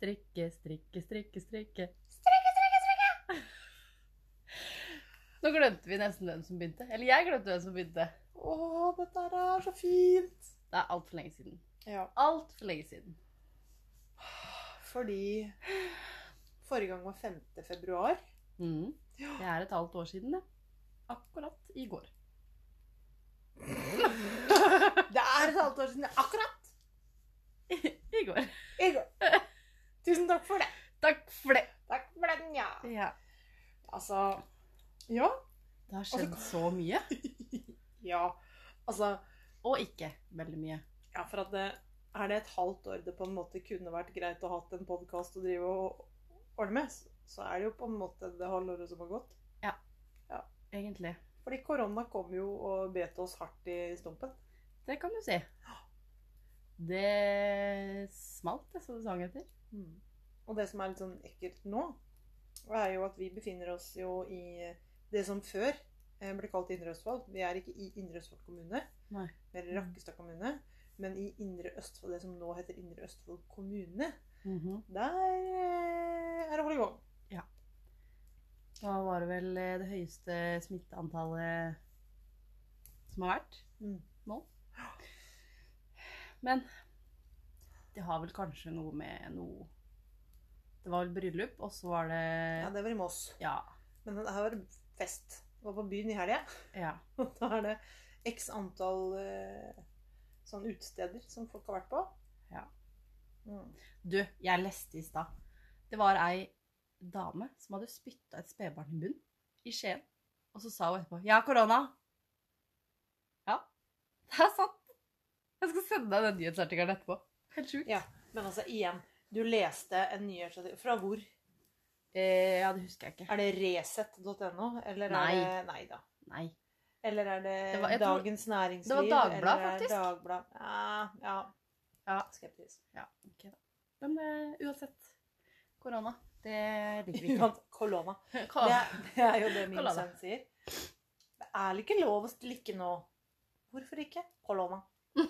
Strikke, strikke, strikke, strikke. Strikke, strikke, strikke! Nå glemte vi nesten hvem som begynte. Eller jeg glemte hvem som begynte. Å, dette er så fint. Det er altfor lenge siden. Ja, Altfor lenge siden. fordi forrige gang var 5. februar. Mm. Det er et halvt år siden, det. Akkurat i går. Det er et halvt år siden. Akkurat I går. i går. Tusen takk for det. Takk for det. Takk for den, ja. Ja. Altså Ja. Det har skjedd så mye. Ja. Altså Og ikke veldig mye. Ja, for at det, er det et halvt år det på en måte kunne vært greit å ha en podkast å drive og ordne med, så er det jo på en måte det halvåret som har gått. Ja, Egentlig. Fordi korona kom jo og bet oss hardt i stumpen. Det kan du si. Det smalt, det, som det sang etter. Og det som er litt sånn ekkelt nå, er jo at vi befinner oss jo i det som før eh, ble kalt Indre Østfold. Vi er ikke i Indre Østfold kommune, Nei. vi i Rakkestad kommune, men i Indre Østfold, det som nå heter Indre Østfold kommune. Mhm. Der eh, er det hold i gang. Ja. Da var det vel eh, det høyeste smitteantallet som har vært Mm. nå. Men det har vel kanskje noe med noe Det var vel bryllup, og så var det Ja, det var i Moss. Ja. Men det her var fest. Det var på byen i helga. ja. Og da er det x antall eh, sånn utesteder som folk har vært på. Ja. Mm. Du, jeg leste i stad. Det var ei dame som hadde spytta et spedbarn i munnen i Skien. Og så sa hun etterpå 'Ja, korona'. Ja, det er sant. Jeg skal sende deg den nyhetsartikkelen etterpå. Helt sjukt. Ja. Men altså, igjen. Du leste en nyhetsartikkel Fra hvor? Eh, ja, det husker jeg ikke. Er det resett.no? Eller Nei. er det Nei da. Nei. Eller er det, Det var- Dagens tror- Næringsliv? det var det faktisk. Dagblad. Ja, ja. Ja. Skeptisk. ja ok da. Men uh, uansett. Korona, det liker vi ikke. Kolona. Det, det er jo det min Kolona. sønn sier. Det er ikke lov å slikke nå. Hvorfor ikke? Kolona.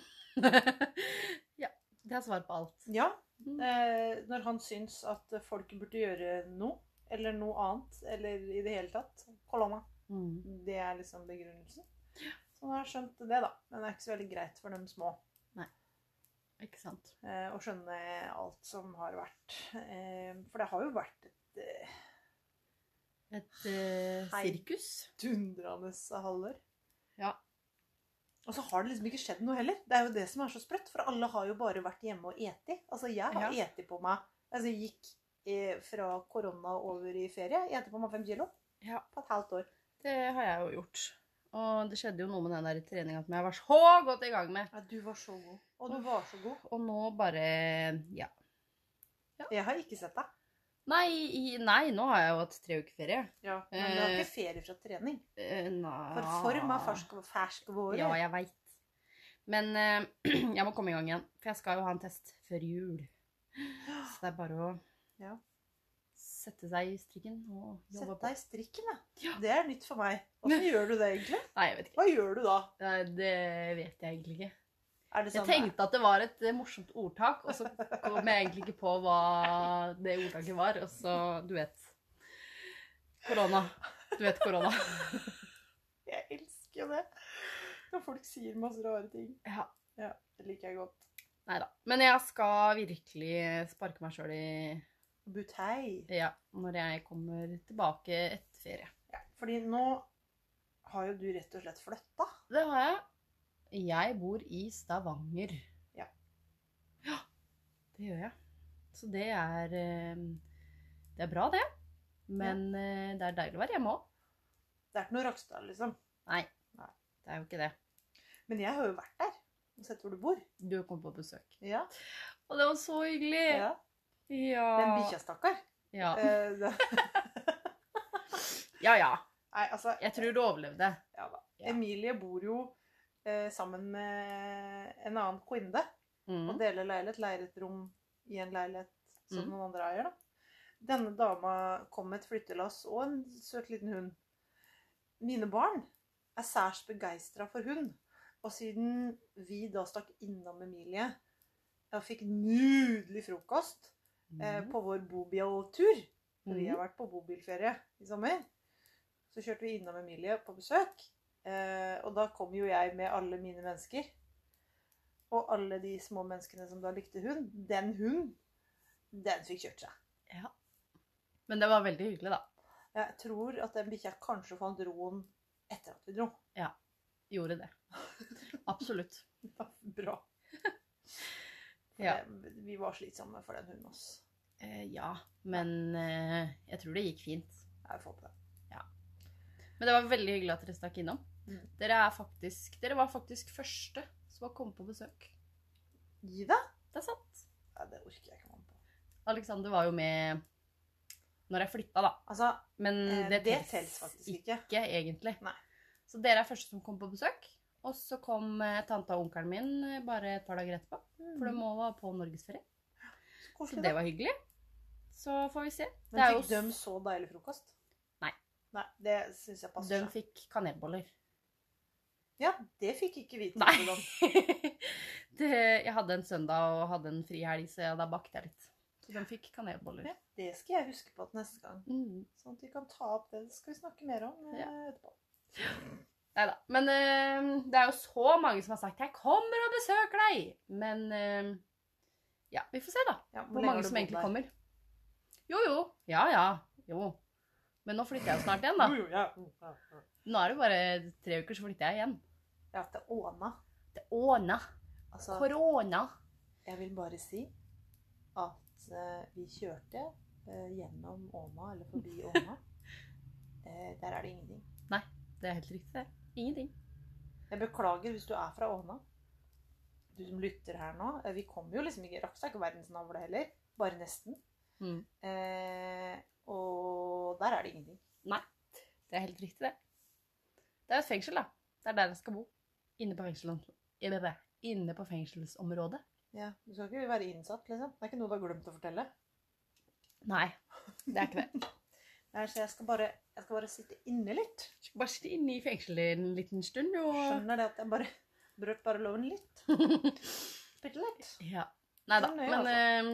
det er svar på alt. Ja, Mm. eh, når han syns at folk burde gjøre noe, eller noe annet, eller i det hele tatt, kolonna. Mm. Det er liksom begrunnelsen. Så han har skjønt det, da. Men det er ikke så veldig greit for dem små Ikke sant. eh, å skjønne alt som har vært. Eh, for det har jo vært et eh, Et eh, sirkus. dundrende halvår. Ja. Og så har det liksom ikke skjedd noe heller. Det er jo det som er så sprøtt, for alle har jo bare vært hjemme og eti. Altså, jeg har Ja. eti på meg Altså, jeg gikk eh, fra korona over i ferie. Jeg eti på meg fem kilo Ja. på et halvt år. Det har jeg jo gjort. Og det skjedde jo noe med den der treninga som jeg var så godt i gang med. Ja, du var så god. Og du var så god. Og nå bare Ja. Jeg har ikke sett deg. Nei, i, nei nå har jeg jo hatt tre uker ferie. Ja, men du har Eh. ikke ferie fra trening. Eh. For form er fersk, ferskvåre. Ja, jeg veit. Men eh, jeg må komme i gang igjen. For jeg skal jo ha en test før jul. Så det er bare å Ja. sette seg i strikken og jobbe på. Sette deg i strikken. Ja. Det er nytt for meg. Åssen gjør du det egentlig? Nei, jeg vet ikke. Hva gjør du da? Nei, Det vet jeg egentlig ikke. Det Jeg sånn tenkte at det var et eh, morsomt ordtak, og så kom jeg egentlig ikke på hva det ordtaket var. Og så, du vet Korona. Du vet korona. Jeg elsker jo det. Når folk sier masse rare ting. Ja. Ja, Det liker jeg godt. Nei da. Men jeg skal virkelig sparke meg sjøl i Butei. Ja, når jeg kommer tilbake etter ferie. Ja, fordi nå har jo du rett og slett flytta. Det har jeg. Jeg bor i Stavanger. Ja. Ja, det gjør jeg. Så det er eh, Det er bra, det. Men ja. det er deilig å være hjemme òg. Det er ikke noe Rakstad, liksom. Nei, Nei. det er jo ikke det. Men jeg har jo vært der. Og sett hvor du bor. Du kom på besøk. Ja. Og det var så hyggelig! ja. Ja. Den bikkja, stakkar. Ja. Eh, ja ja. Nei, altså Jeg tror du overlevde. Ja da. Ja. Emilie bor jo eh, sammen med en annen kvinne Mm. og deler leilighet. Leier et rom i en leilighet som Mm. noen andre eier. da. Denne dama kom med et flyttelass og en søt liten hund. Mine barn er særs begeistra for hund. Og siden vi da stakk innom Emilie og fikk nydelig frokost eh, Mhm. på vår bobiltur. For vi har vært på bobilferie i sommer. Så kjørte vi innom Emilie på besøk. Eh, og da kom jo jeg med alle mine mennesker. Og alle de små menneskene som da likte hund. Den hunden, den fikk kjørt seg. Ja. Men det var veldig hyggelig, da. Jeg tror at den bikkja kanskje fant roen etter at vi dro. Ja. Gjorde det. Absolutt. Ja, Bra. Ja. det, vi var slitsomme for den hunden, altså. Eh, ja, men eh, jeg tror det gikk fint. Jeg får på det. Men det var veldig hyggelig at dere stakk innom. Mm. Dere, er faktisk, dere var faktisk første som har kommet på besøk. Gi deg? Det er sant. Ja, det orker jeg ikke være med på. Alexander var jo med når jeg flytta, da. Altså, Men Eh, det, det tels faktisk ikke. ikke, egentlig. Nei. Så dere er første som kom på besøk. Og så kom eh, tanta og onkelen min eh, bare et par dager etterpå. For de må være på norgesferie. Så Så det var hyggelig. Så får vi se. Men det fikk jo de så deilig frokost? Nei. Nei, Det syns jeg passer De fikk kanelboller. Ja, det fikk ikke vi Nei. tilbud om. det, jeg hadde en søndag og hadde en frihelg, så da bakte jeg litt. Så de fikk kanelboller. Ja, det skal jeg huske på til neste gang. Mm. Sånn at vi kan ta opp det. Det skal vi snakke mer om eh, Ja. etterpå. Nei da. Men øh, det er jo så mange som har sagt 'jeg kommer og besøker deg'. Men øh, ja, vi får se, da. Ja, Hvor mange som egentlig kommer. Jo, jo. Ja, ja. Jo. Men nå flytter jeg jo snart igjen, da. Jo, jo, ja. Mm, ja. Nå er det bare tre uker, så flytter jeg igjen. Ja, til Åna. Det åna. Altså, Korona. jeg vil bare si at uh, vi kjørte uh, gjennom Åna, eller forbi Åna. uh, der er det ingenting. Nei, Det er helt riktig, det. Ingenting. Jeg beklager hvis du er fra Åna. Du som lytter her nå. Vi kom jo liksom ikke Rakk seg ikke verdens navle heller. Bare nesten. Mm. Og der er det ingenting. Nei. Det er helt riktig, det. Det er et fengsel, da. Det er der jeg skal bo. Inne på, fengsel, inne på fengselsområdet. Ja, Du skal ikke være innsatt, liksom. Det er ikke noe du har glemt å fortelle. Nei, det er ikke det. Nei, så jeg skal bare, jeg skal bare sitte inne litt. Du skal bare sitte inne i fengselet en liten stund og Skjønner det at jeg bare brøt bare loven litt. Bitte litt. Ja. Nei da. Men Men eh,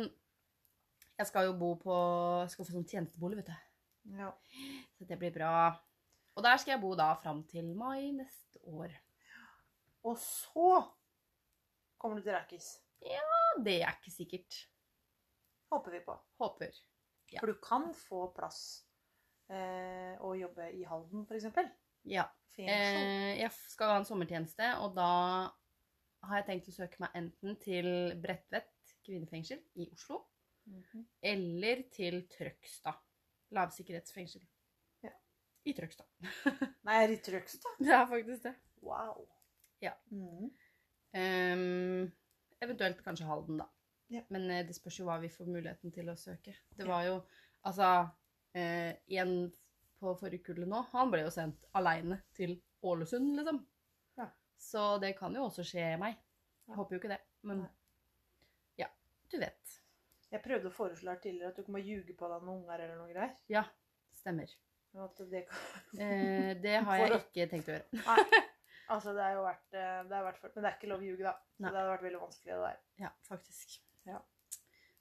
jeg skal jo bo på Skal få sånn tjenestebolig, vet du. Ja. Så det blir bra. Og der skal jeg bo da fram til mai neste år. Og så kommer du til Rækis. Ja, det er ikke sikkert. Håper vi på. Håper. Ja. For du kan få plass eh, å jobbe i Halden, f.eks. Ja. Eh, jeg skal ha en sommertjeneste, og da har jeg tenkt å søke meg enten til Bredtvet kvinnefengsel i Oslo, Mhm. eller til Trøgstad lavsikkerhetsfengsel. Ja. I Trøgstad. Nei, er det i Trøgstad? Det er faktisk det. Wow. Ja. Mm. Um, eventuelt kanskje Halden, da. Ja. Men eh, det spørs jo hva vi får muligheten til å søke. Det var jo Altså, eh, en på forrige kullet nå, han ble jo sendt aleine til Ålesund, liksom. Ja. Så det kan jo også skje meg. Jeg håper jo ikke det, men ja, du vet. Jeg prøvde å foreslå her tidligere at du ikke må ljuge på deg noen unger eller noe greier. Ja, stemmer. Det kan... Eh, det har jeg ikke tenkt å gjøre. Nei. Altså, det er jo vært, eh, det vært. Men det er ikke lov å ljuge, da. Så Nei. det hadde vært veldig vanskelig, det der. Ja, faktisk. Ja.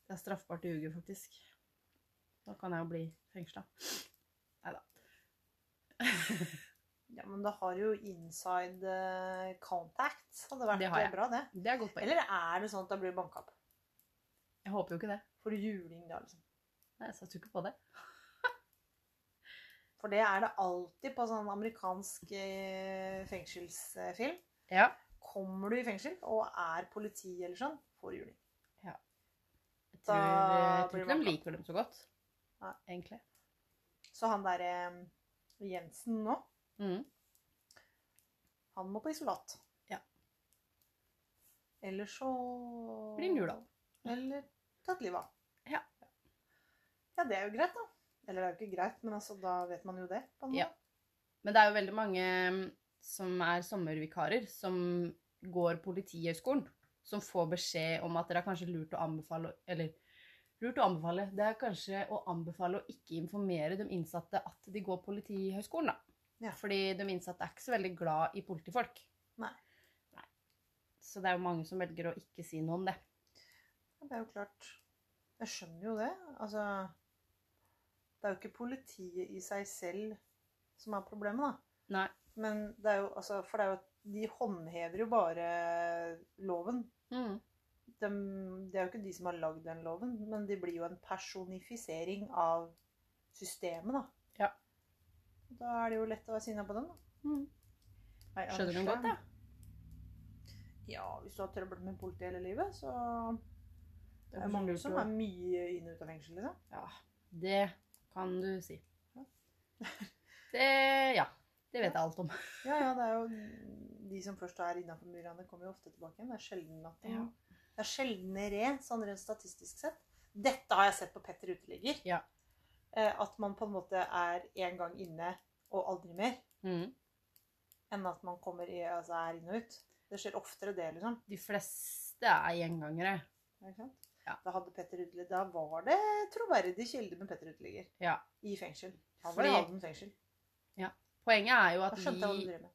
Det er straffbart å ljuge, faktisk. Da kan jeg jo bli fengsla. Nei da. Ja, men da har jo inside eh, contact. Hadde vært Det har bra, det. Det er godt poeng. Eller er det sånn at da blir du banka opp? Jeg håper jo ikke det. Får du juling, da, liksom. Nei, Jeg satser jo ikke på det. For det er det alltid på sånn amerikansk eh, fengselsfilm. Ja. Kommer du i fengsel og er politi eller sånn, får du juling. Jeg Da tror, jeg tror ikke de liker dem så godt, Nei. egentlig. Så han derre Jensen nå, Mm. han må på isolat. Ja. Eller så Blir han jula. Eller tatt livet av. Ja. Ja, det er jo greit, da. Eller det er jo ikke greit, men altså, da vet man jo det. På en måte. Ja. Men det er jo veldig mange mm, som er sommervikarer, som går Politihøgskolen, som får beskjed om at det er kanskje lurt å anbefale Eller lurt å anbefale Det er kanskje å anbefale å ikke informere de innsatte at de går Politihøgskolen, da. Ja. Fordi de innsatte er ikke så veldig glad i politifolk. Nei. Nei. Så det er jo mange som velger å ikke si noe om det. Det er jo klart. Jeg skjønner jo det. Altså Det er jo ikke politiet i seg selv som er problemet, da. Nei. Men det er jo altså For det er jo De håndhever jo bare loven. Mm. De, det er jo ikke de som har lagd den loven, men de blir jo en personifisering av systemet, da. Ja. Da er det jo lett å være sinna på dem, da. Mm. Nei, Skjønner Anders, godt, da. Ja, hvis du har trøbbel med politiet hele livet, så Det det er mange som er mye inn og ut av fengsel. Liksom. Ja, det kan du si. Det Ja. Det vet jeg alt om. Ja, ja, det er jo de som først er innafor murene, kommer jo ofte tilbake igjen. Det er sjelden at de, Ja. Det er sjeldnere, sånn rent statistisk sett. Dette har jeg sett på Petter uteligger. Ja. Eh, At man på en måte er én gang inne og aldri mer, Mm. enn at man kommer i, altså er inn og ut. Det skjer oftere, det, liksom. De fleste er gjengangere. Ikke sant? Ja. Da hadde Petter uteligger Da var det troverdig kilde med Petter uteligger Ja. i fengsel. Han var i Halden fengsel. Ja. Poenget er jo Da at skjønte jeg hva du driver drev med.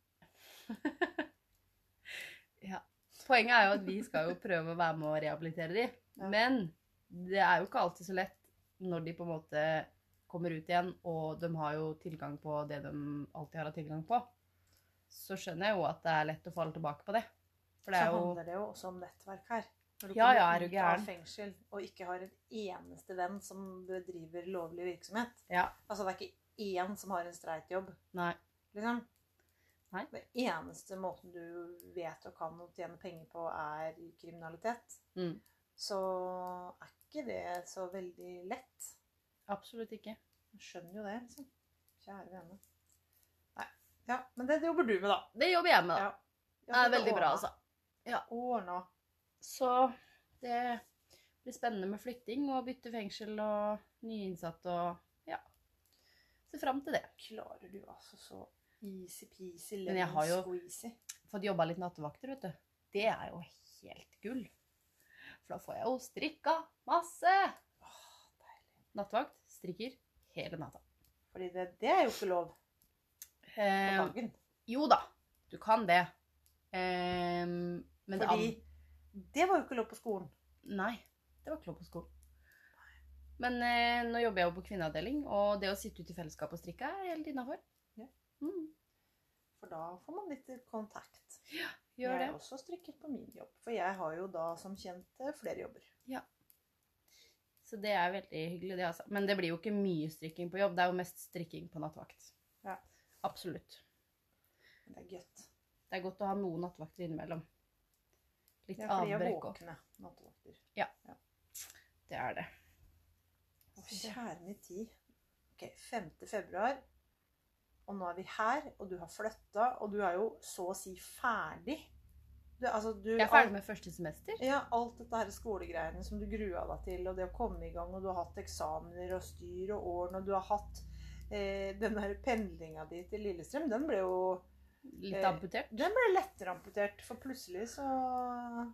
Poenget er jo at vi skal jo prøve å være med å rehabilitere de. Ja. Men det er jo ikke alltid så lett når de på en måte kommer ut igjen, og de har jo tilgang på det de alltid har hatt tilgang på. Så skjønner jeg jo at det er lett å falle tilbake på det. For det Så er jo handler det jo også om nettverk her. Når du Ja, ja, er du gæren. fengsel og ikke har en eneste venn som bedriver lovlig virksomhet. Ja. Altså det er ikke én som har en streit jobb, Nei. liksom. Nei. Det eneste måten du vet og kan å tjene penger på, er kriminalitet. Mm. Så er ikke det så veldig lett. Absolutt ikke. Jeg skjønner jo det, liksom. Kjære vene. Nei. Ja, men det jobber du med, da. Det jobber jeg med, da. Ja. Det er veldig bra, altså. Ordna. Så det blir spennende med flytting og bytte fengsel og nye innsatte og ja. Ser fram til det. Klarer du altså så easy-peasy, Men jeg har jo-? Fått jobba litt nattevakter, vet du. Det er jo helt gull. For da får jeg jo strikka masse. Åh, deilig. Nattevakt strikker hele natta. Fordi det, det er jo ikke lov på Eh, jo da, du kan det. Eh, men Fordi an- det var jo ikke lov på skolen. Nei, det var ikke lov på skolen. Men eh, nå jobber jeg jo på kvinneavdeling, og det å sitte ute i fellesskap og strikke er helt innafor. Ja. Mm, For da får man litt kontakt. gjør det. Jeg også strikket på min jobb. For jeg har jo da som kjent eh, flere jobber. Ja. Så det er veldig hyggelig, det, altså. Men det blir jo ikke mye strikking på jobb. Det er jo mest strikking på nattevakt. Ja. Absolutt. Det er godt. Det er godt å ha noen nattevakter innimellom. Litt Ja, er avbrekk òg. våkne nattevakter. Det er det. Å, Kjære min tid. Ok, 5. februar. Og nå er vi her, og du har flytta, og du er jo så å si ferdig. Du, altså, du, Jeg er ferdig med første semester. Ja, alt dette her skolegreiene som du grua deg til, og det å komme i gang, og du har hatt eksamener og styr og årene, og du har hatt eh, den der pendlinga di til Lillestrøm, den ble jo Litt Eh, amputert. Den ble lettere amputert, for plutselig så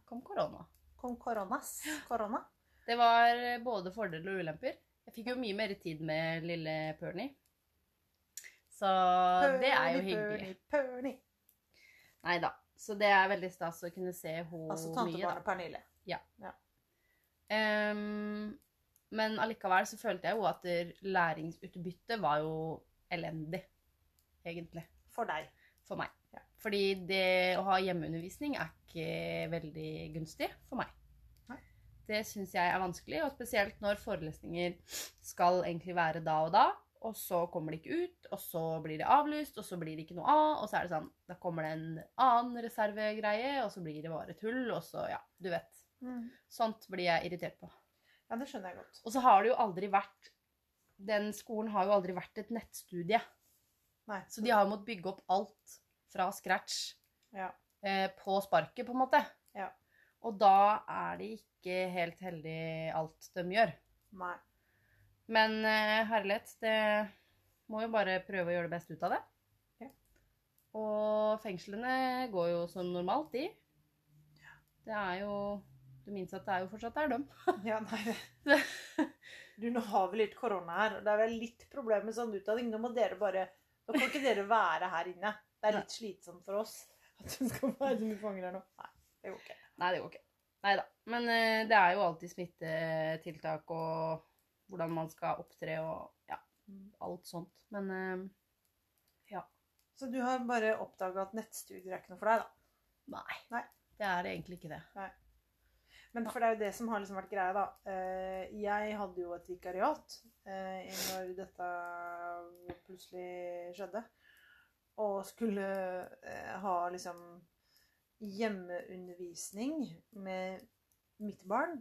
Kom korona. kom koronas. Korona. Det var eh, både fordeler og ulemper. Jeg fikk jo mye mer tid med lille Pernie. Så det er jo hyggelig. Perny, Perny. Nei da. Så det er veldig stas å kunne se henne mye, Altså tantebarnet Pernille. Ehm, men allikevel så følte jeg jo at læringsutbyttet var jo elendig, egentlig, For deg. For meg. Ja. Fordi det å ha hjemmeundervisning er ikke veldig gunstig for meg. Nei. Det syns jeg er vanskelig, og spesielt når forelesninger skal egentlig være da og da, og så kommer de ikke ut, og så blir det avlyst, og så blir det ikke noe av, og så er det sånn, da kommer det en annen reservegreie, og så blir det bare tull, og så, ja, du vet. Sånt blir jeg irritert på. Ja, det skjønner jeg godt. Og så har det jo aldri vært Den skolen har jo aldri vært et nettstudie. Nei. Så de har måttet bygge opp alt fra scratch Ja. eh, på sparket, på en måte. Ja. Og da er det ikke helt heldig alt de gjør. Nei. Men eh, herlighet, det må jo bare prøve å gjøre det beste ut av det. Ja. Og fengslene går jo som normalt, de. Det er jo De innsatte er jo fortsatt der, dem. Ja, nei. Du, nå har vi litt korona her, og det er vel litt problem med sånn utdanning. Nå må dere bare Nå kan ikke dere være her inne. Det er litt slitsomt for oss at du skal være så mye fanger her nå. Nei, det går ikke. Nei, det går ikke. Nei da. Men uh, det er jo alltid smittetiltak og hvordan man skal opptre og ja, alt sånt. Men uh, ja. Så du har bare oppdaga at nettstudier er ikke noe for deg, da? Nei. Nei. Det er egentlig ikke det. Men for det er jo det som har liksom vært greia, da. Eh, Jeg hadde jo et vikariat eh, når dette plutselig skjedde. Og skulle eh, ha liksom hjemmeundervisning med mitt barn.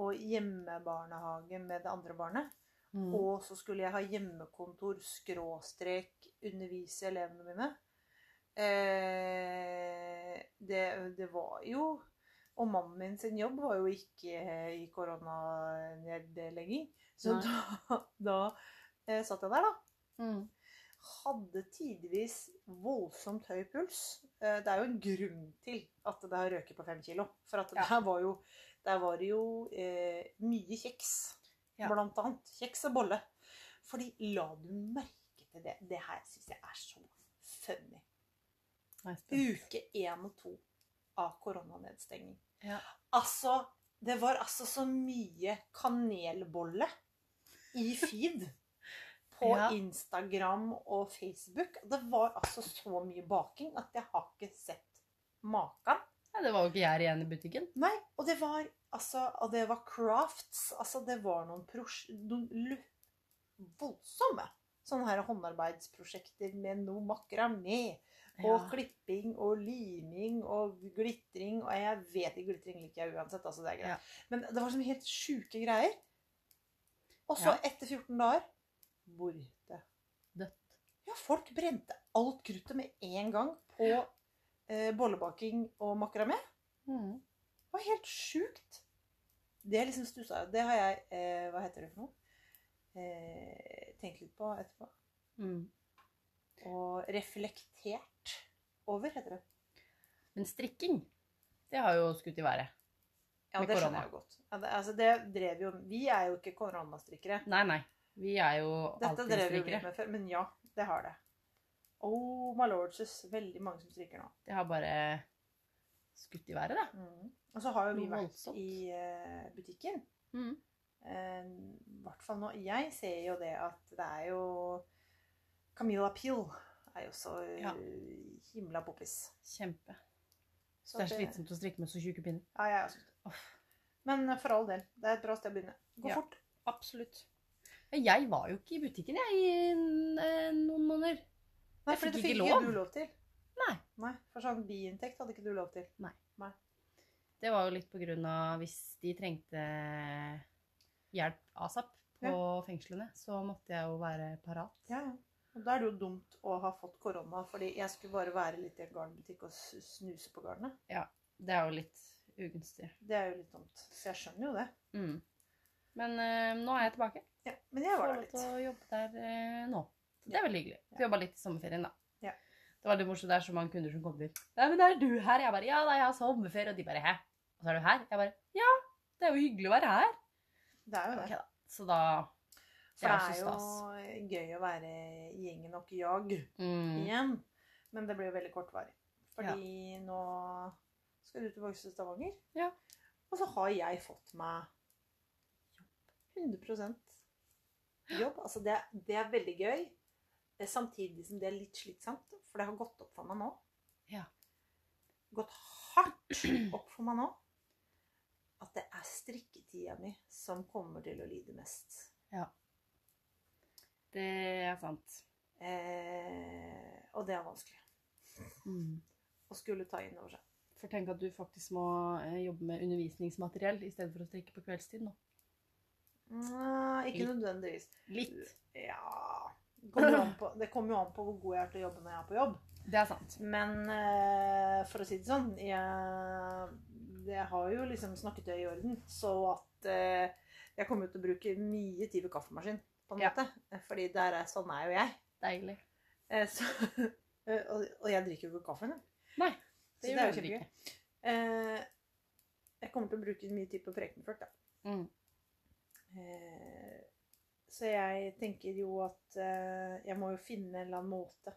Og hjemmebarnehage med det andre barnet. Mm. Og så skulle jeg ha hjemmekontor, skråstrek, undervise elevene mine. Eh, det, det var jo Og mannen min sin jobb var jo ikke i koronanedlegging. Så Nei. da, da eh, satt jeg der, da. Mm. Hadde tidvis voldsomt høy puls. Eh, det er jo en grunn til at det har røket på fem kilo. For at Ja. der var jo, der var det jo eh, mye kjeks. Ja. Blant annet. Kjeks og bolle. Fordi la du merke til det? Det her syns jeg er så funny. Uke én og to av koronanedstenging. Ja. Altså, det var altså så mye kanelbolle i feed på Ja. Instagram og Facebook. Det var altså så mye baking at jeg har ikke sett maken. Ja, det var jo ikke jeg igjen i butikken. Nei, og det var altså Og det var crafts. Altså, det var noen, pros noen voldsomme sånne her håndarbeidsprosjekter med noe makramé. Og klipping og liming og glitring. Og jeg vet ikke, glitring liker jeg uansett. altså det er greit. Ja. Men det var sånn helt sjuke greier. Og så, Ja. etter 14 dager borte. Dødt. Ja, folk brente alt kruttet med en gang på eh, bollebaking og makramé. Mm. Det var helt sjukt. Det er liksom stussa Det har jeg eh, Hva heter det for noe? Eh, tenkt litt på etterpå. Mm. Og reflektert over, heter det. Men strikking, det har jo skutt i været. Ja, det korona. skjønner jeg jo godt. Ja, det, altså, det drev jo Vi er jo ikke koronastrikkere. Nei, nei. Vi er jo Dette alltid drev vi strikkere. med før, men ja, det har det. Oh my lordses. veldig mange som strikker nå. Det har bare skutt i været, da. Mm. Og så har jo vi vært voldsomt. i uh, butikken. Mm. Uh, hvert fall nå. Jeg ser jo det at det er jo Camilla Peel er jo så Ja. eh, himla poppis. Kjempe. Så det er slitsomt å strikke med så tjukke pinner. Ja, jeg også. Men eh, for all del, det er et bra sted å begynne. Gå Ja. fort. Absolutt. Jeg var jo ikke i butikken jeg, i eh, noen måneder. Nei, for fikk det ikke fikk lov. ikke du lov til. Nei. Nei, For sånn biinntekt hadde ikke du lov til. Nei. Det var jo litt på grunn av hvis de trengte hjelp asap på fengslene, så måtte jeg jo være parat. Ja, ja. Og da er det jo dumt å ha fått korona, fordi jeg skulle bare være litt i en garnbutikk og snuse på garnet. Ja, Det er jo litt ugunstig. Det er jo litt dumt. Så jeg skjønner jo det. Mm. Men øh, nå er jeg tilbake. Ja, men jeg var Får der lov litt. til å jobbe der øh, nå. Så det er veldig hyggelig. Ja. Jobba litt i sommerferien, da. Ja. Det var litt morsomt. Det er så mange kunder som kommer. Nei, men er du her? Jeg bare Ja, nei, jeg har sommerferie. Og de bare Hæ? Og så er du her? Jeg bare Ja, det er jo hyggelig å være her. Det er jo det. Ok, da. Så da For Det er det jo gøy å være gjengen og jag Mm. igjen. Men det blir jo veldig kortvarig. Fordi nå skal du tilbake til Stavanger. Ja. Og så har jeg fått meg jobb. 100% jobb. Altså det, det er veldig gøy. Samtidig som det er litt slitsomt. For det har gått opp for meg nå. Ja. Gått hardt opp for meg nå. At det er strikketida mi som kommer til å lide mest. Det er sant. Eh, og det er vanskelig Mm. å skulle ta inn over seg. For tenk at du faktisk må eh, jobbe med undervisningsmateriell i stedet for å strikke på kveldstid nå. Nei, ikke nødvendigvis. Litt. Ja det kommer, jo an på, det kommer jo an på hvor god jeg er til å jobbe når jeg er på jobb. Det er sant. Men eh, for å si det sånn Jeg, jeg har jo liksom snakket det i orden. Så at eh, jeg kommer jo til å bruke mye tid ved kaffemaskin, på en Ja. måte. Fordi der er, sånn er jo jeg. Deilig. Eh, så, eh, og, og jeg drikker jo ikke kaffe engang. Nei, Så det gjør er jo kjempegøy. ikke. Eh, jeg kommer til å bruke mye tid på Prekenført, da. Mm. Eh, så jeg tenker jo at eh, jeg må jo finne en eller annen måte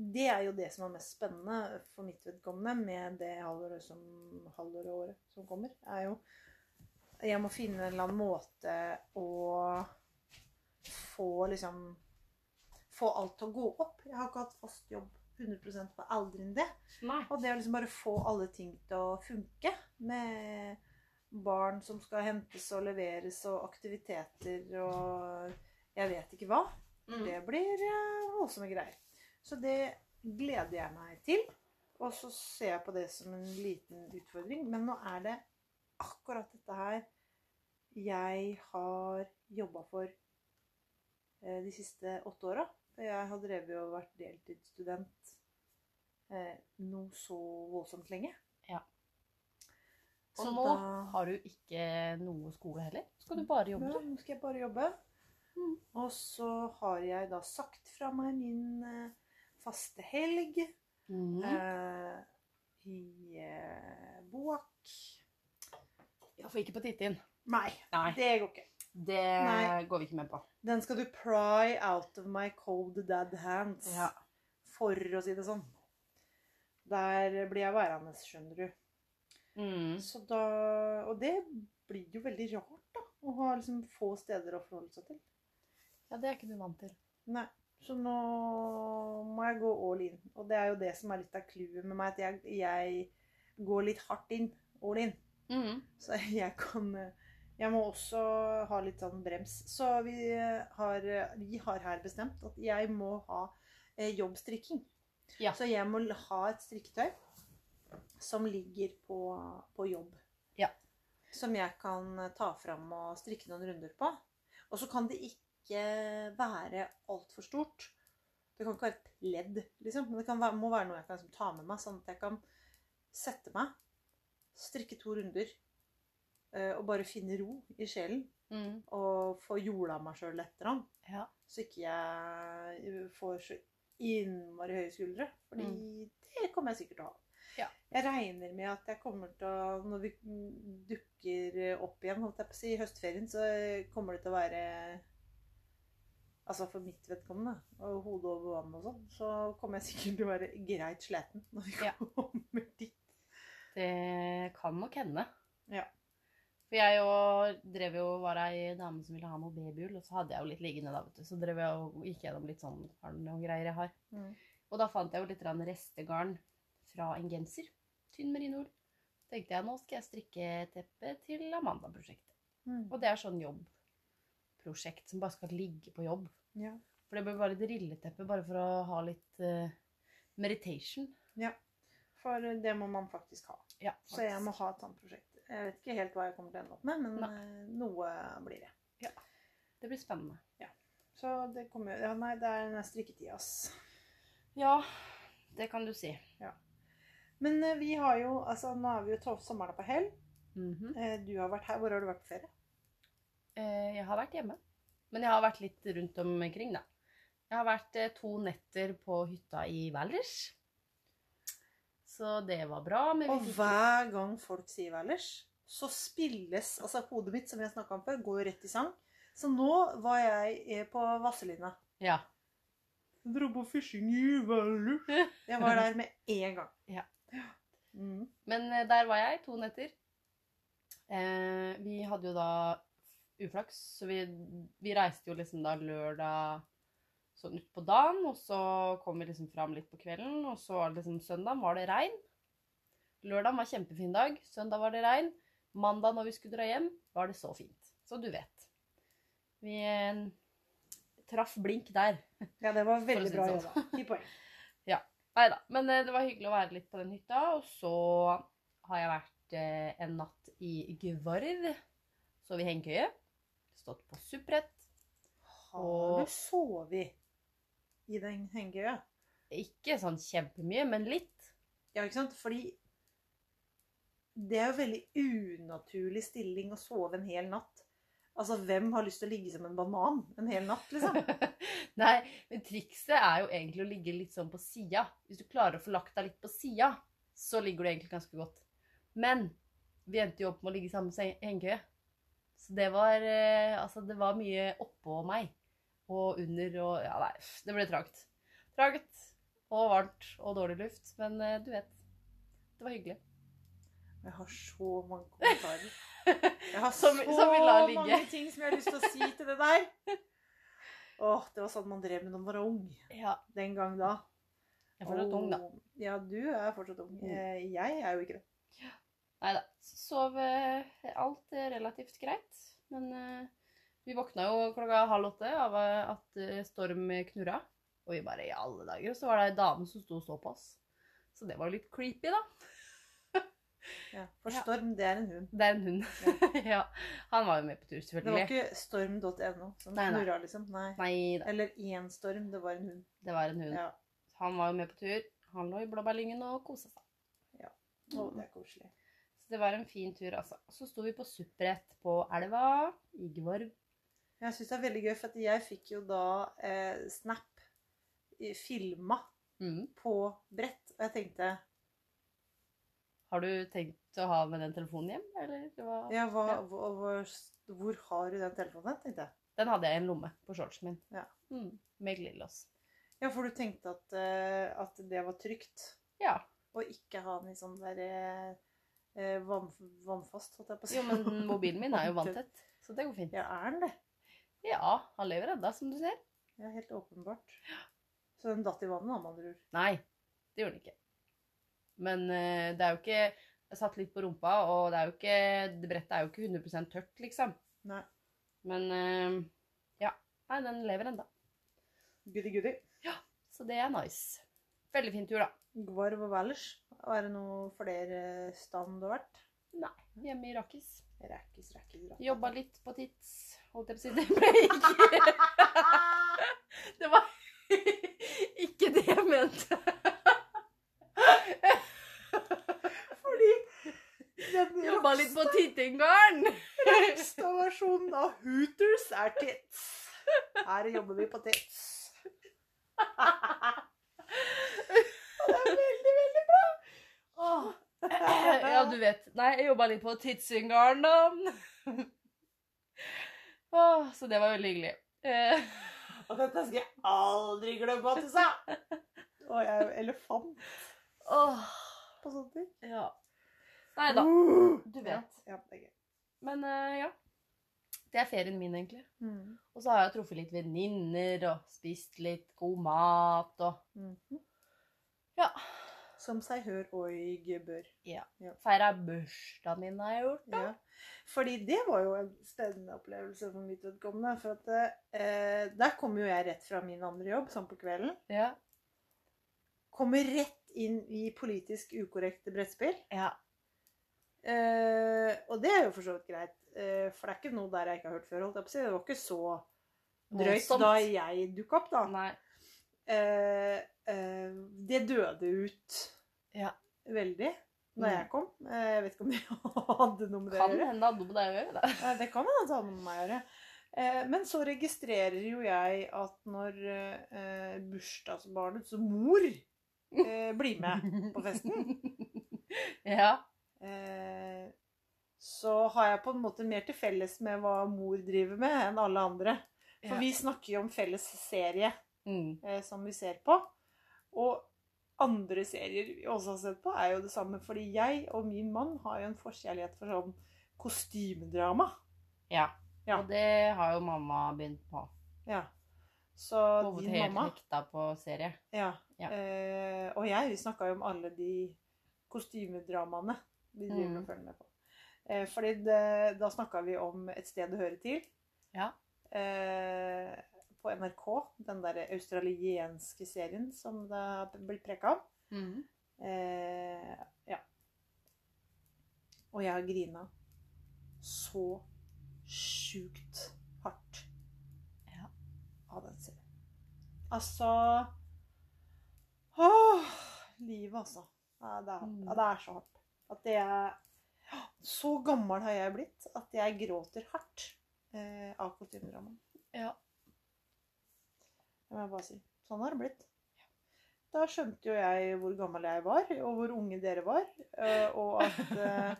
det er jo det som er mest spennende for mitt vedkommende med det halvåret som halvåret året som kommer, er jo Jeg må finne en eller annen måte å få liksom Få alt til å gå opp. Jeg har ikke hatt fast jobb 100% på aldri enn det. Nei. Og det å liksom bare få alle ting til å funke med barn som skal hentes og leveres, og aktiviteter og jeg vet ikke hva. Mm. Det blir eh, voldsomme greier. Så det gleder jeg meg til. Og så ser jeg på det som en liten utfordring. Men nå er det akkurat dette her jeg har jobba for de siste åtte åra. Jeg har drevet og vært deltidsstudent eh, noe så voldsomt lenge. Ja. Så Og nå da- har du ikke noe skole heller. Skal du bare jobbe? Ja, nå skal jeg bare jobbe. Mm. Og så har jeg da sagt fra meg min eh, faste helg mm. eh, i eh, Boak. Ja, for ikke på Titin? Nei, Nei, det går ikke. Det Nei. går vi ikke med på. Den skal du pry out of my cold dead hands. Ja. For å si det sånn. Der blir jeg værende, skjønner du. Mm. Så da, og det blir jo veldig rart, da. Å ha liksom få steder å forholde seg til. ja, det er ikke du vant til. Nei. Så nå må jeg gå all in. Og det er jo det som er litt av clouet med meg, at jeg, jeg går litt hardt inn. All in. Mm. Så jeg kan Jeg må også ha litt sånn brems. Så vi har, vi har her bestemt at jeg må ha eh, jobbstrikking. Ja. Så jeg må ha et strikketøy som ligger på, på jobb. Ja. Som jeg kan ta fram og strikke noen runder på. Og så kan det ikke være altfor stort. Det kan ikke være et ledd, liksom. Men det kan må være noe jeg kan liksom ta med meg, sånn at jeg kan sette meg, strikke to runder eh, og bare finne ro i sjelen. Mm. Og få jorda meg sjøl lettere. Ja. Så ikke jeg får så innmari høye skuldre. Fordi det kommer jeg sikkert til å ha. Ja. Jeg regner med at jeg kommer til å Når vi dukker opp igjen i høstferien, så kommer det til å være Altså for mitt vedkommende, og hodet over vann og sånn, så kommer jeg sikkert til å være greit sliten når vi Ja. kommer dit. Det kan nok hende. Ja. For jeg jo drev jo, var ei dame som ville ha noe babyull, og så hadde jeg jo litt liggende da, vet du. Så drev jeg og gikk gjennom litt sånn garn og greier jeg har. Mm. Og da fant jeg jo litt restegarn fra en genser. Tynn merinoull. Tenkte jeg nå skal jeg strikke teppe til Amanda-prosjektet. Mm. Og det er sånn jobbprosjekt som bare skal ligge på jobb. Ja. For det bør være et rilleteppe bare for å ha litt uh, meditation. For det må man faktisk ha. Ja, Så jeg må ha et sånt prosjekt. Jeg vet ikke helt hva jeg kommer til å ende opp med, men nei. noe blir det. Ja. Det blir spennende. Så det kommer Ja, nei, det er den strikketida, ass. Ja, det kan du si. Men eh, vi har jo Altså, nå er vi jo sommeren på hell. Mm -hmm. Du har vært her. Hvor har du vært på ferie? Eh, Jeg har vært hjemme. Men jeg har vært litt rundt omkring, da. Jeg har vært eh, to netter på hytta i Valdres. Så det var bra. Men Og fikk hver gang folk sier Valers, så spilles Altså, hodet mitt, som jeg snakka om før, går jo rett i sang. Så nå var jeg eh, på Vasselina. Ja. Dro på fishing i Valers. Jeg var der med en gang. Ja. Mm. Men eh, der var jeg to netter. Eh, vi hadde jo da uflaks, så vi, vi reiste jo liksom da lørdag sånn utpå dagen, og så kom vi liksom fram litt på kvelden, og så var det liksom søndag var det regn. Lørdag var kjempefin dag, søndag var det regn. Mandag når vi skulle dra hjem, var det så fint. Så du vet. Vi eh, traff blink der. Ja, det var veldig bra jobba. sånn. Ti poeng. Nei da. Men eh, det var hyggelig å være litt på den hytta. Og så har jeg vært eh, en natt i Gvarv. Sov i hengekøye. Stått på suppbrett. Har du sovet i den hengekøya? Ikke sånn kjempemye, men litt. Ja, ikke sant? Fordi det er jo veldig unaturlig stilling å sove en hel natt. Altså, hvem har lyst til å ligge som en banan en hel natt, liksom? Nei, men trikset er jo egentlig å ligge litt sånn på sida. Hvis du klarer å få lagt deg litt på sida, så ligger du egentlig ganske godt. Men vi endte jo opp med å ligge i samme hengekøye. Så det var eh, Altså, det var mye oppå meg. Og under og Ja, nei, det ble trangt. Trangt. Og varmt og dårlig luft. Men eh, du vet. Det var hyggelig. Jeg har så mange kommentarer. Jeg har Som- så ligge. mange ting som jeg har lyst til å si til det der. Åh, det var sånn man drev med når man var ung. Ja. Den gang da. Jeg er fortsatt ung, da. Ja, du er fortsatt ung. Mm. Eh, Jeg er jo ikke det. Nei da. Sov eh, alt er relativt greit. Men vi våkna jo klokka halv åtte av eh, at eh, storm knurra. Og vi bare i alle dager. Og så var det ei dame som sto og så på oss. Så det var jo litt creepy, da. Ja, for Ja. Storm, det er en hund. Det er en hund. Ja. Han var jo med på tur, selvfølgelig. Det var ikke storm.no som knurra, liksom. Nei. Nei. Eller én storm, det var en hund. Det var en hund. Ja. Han var jo med på tur. Han lå i blåbærlyngen og kosa seg. Å, det er koselig. Så det var en fin tur, altså. Så sto vi på suppbrett på elva i Gvarv. Jeg syns det er veldig gøy, for at jeg fikk jo da eh, Snap filma Mm. på brett, og jeg tenkte Har du tenkt å ha med den telefonen hjem, eller? Var... Ja, hva, Ja. hvor, hvor har du den telefonen? tenkte jeg. Den hadde jeg i en lomme på shortsen min. Ja. Mm. Med glidelås. Ja, for du tenkte at, uh, at det var trygt Ja. å ikke ha den i sånn der eh, vann, vannfast, holdt jeg på å si. Jo, men mobilen min er jo vanntett, så det går fint. Ja, er den det? Ja, han lever enda, som du ser. Ja, helt åpenbart. Så den datt i vannet, da, med andre ord. Nei, det gjorde den ikke. Men eh, det er jo ikke Jeg satt litt på rumpa, og det er jo ikke det Brettet er jo ikke 100% tørt, liksom. Nei. Men eh, ja. Nei, den lever enda. Goody, goody. Så det er nice. Veldig fin tur, da. Gvarv og Valers. Er det noe flere stand du har vært? Nei, hjemme i Rakkis. Rakis, Rakis. rækkis. Jobba litt på tits. Holdt jeg på å si. Det ble ikke Det var ikke det jeg mente. Fordi den Jobba litt på tittinggarn. Rockstar-versjonen av Hooters er tits. Her jobber vi på tits. Det er veldig, veldig bra. Åh. Ja, du vet. Nei, jeg jobba litt på Titsingarden, da. Åh, så det var veldig hyggelig. Eh, Og dette skal jeg aldri glemme at du sa. Og jeg er jo elefant Åh, på sånne ting. ja. Nei da. Uh. Du vet. Ja, det er gøy. Men eh, ja. Det er ferien min, egentlig. Mm. Og så har jeg truffet litt venninner og spist litt god mat og Mhm. Ja. Som seg hør og bør. Ja. Feira bursdagen min har jeg gjort. da. Ja. Fordi det var jo en spennende opplevelse for mitt vedkommende. For at eh, der kom jo jeg rett fra min andre jobb, sånn på kvelden. Ja. Kommer rett inn i politisk ukorrekte brettspill. ja. Eh, og det er jo for så vidt greit. Eh, for det er ikke noe der jeg ikke har hørt før. holdt jeg på å si. Det var ikke så drøyt Voldsomt. da jeg dukka opp, da. Nei. Eh, det døde ut Ja. veldig da Mm. jeg kom. Eh, jeg vet ikke om det hadde noe med det å Kan hende det hadde noe med deg å gjøre. Da. Eh, Det kan hende det hadde noe med meg å gjøre. Eh, Men så registrerer jo jeg at når eh, bursdagsbarnets mor eh, blir med på festen, Ja. eh, så har jeg på en måte mer til felles med hva mor driver med, enn alle andre. For Ja. vi snakker jo om felles serie Mm. eh, som vi ser på. Og andre serier vi også har sett på, er jo det samme. Fordi jeg og min mann har jo en forkjærlighet for sånn kostymedrama. ja. Ja. Og det har jo mamma begynt på. Ja. Så Hovedet din helt mamma hekta på serie. Ja. Ja. Eh, og jeg, vi snakka jo om alle de kostymedramaene vi driver Mm. og følger med på. Eh, fordi det, da snakka vi om Et sted å høre til. Ja. Eh, på NRK. Den der australienske serien som det blitt preka om. Mm. Eh, ja. Og jeg har grina så sjukt hardt Ja. av den serien. Altså Åh, livet, altså. Ja, det, er, Mm. ja, det er så hardt. At det er Så gammel har jeg blitt at jeg gråter hardt eh, av kostymedramaen. Ja. Det må jeg bare si. Sånn har det blitt. Da skjønte jo jeg hvor gammel jeg var, og hvor unge dere var. eh, Og at, eh,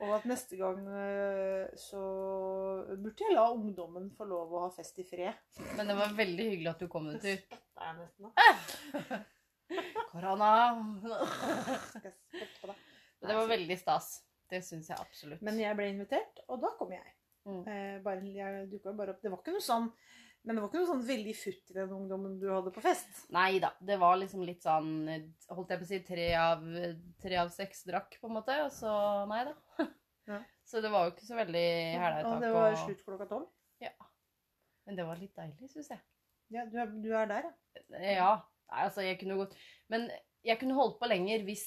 og at neste gang eh, så burde jeg la ungdommen få lov å ha fest i fred. Men det var veldig hyggelig at du kom en tur. Spytta jeg nesten nå. Korona. Skal spytte på deg? Det var veldig stas. Det syns jeg absolutt. Men jeg ble invitert, og da kom jeg. Mm. Eh, bare, jeg dukket bare opp. Det var ikke noe sånn Men det var ikke noe sånn veldig futt i den ungdommen du hadde på fest. Nei da. Det var liksom litt sånn Holdt jeg på å si tre av, tre av seks drakk, på en måte. Og så nei da. Ja. Så det var jo ikke så veldig hæla i Og det var og- slutt klokka tolv. Ja. Men det var litt deilig, syns jeg. Ja, du er, du er der, ja. Ja. Nei, altså, jeg kunne gått Men jeg kunne holdt på lenger hvis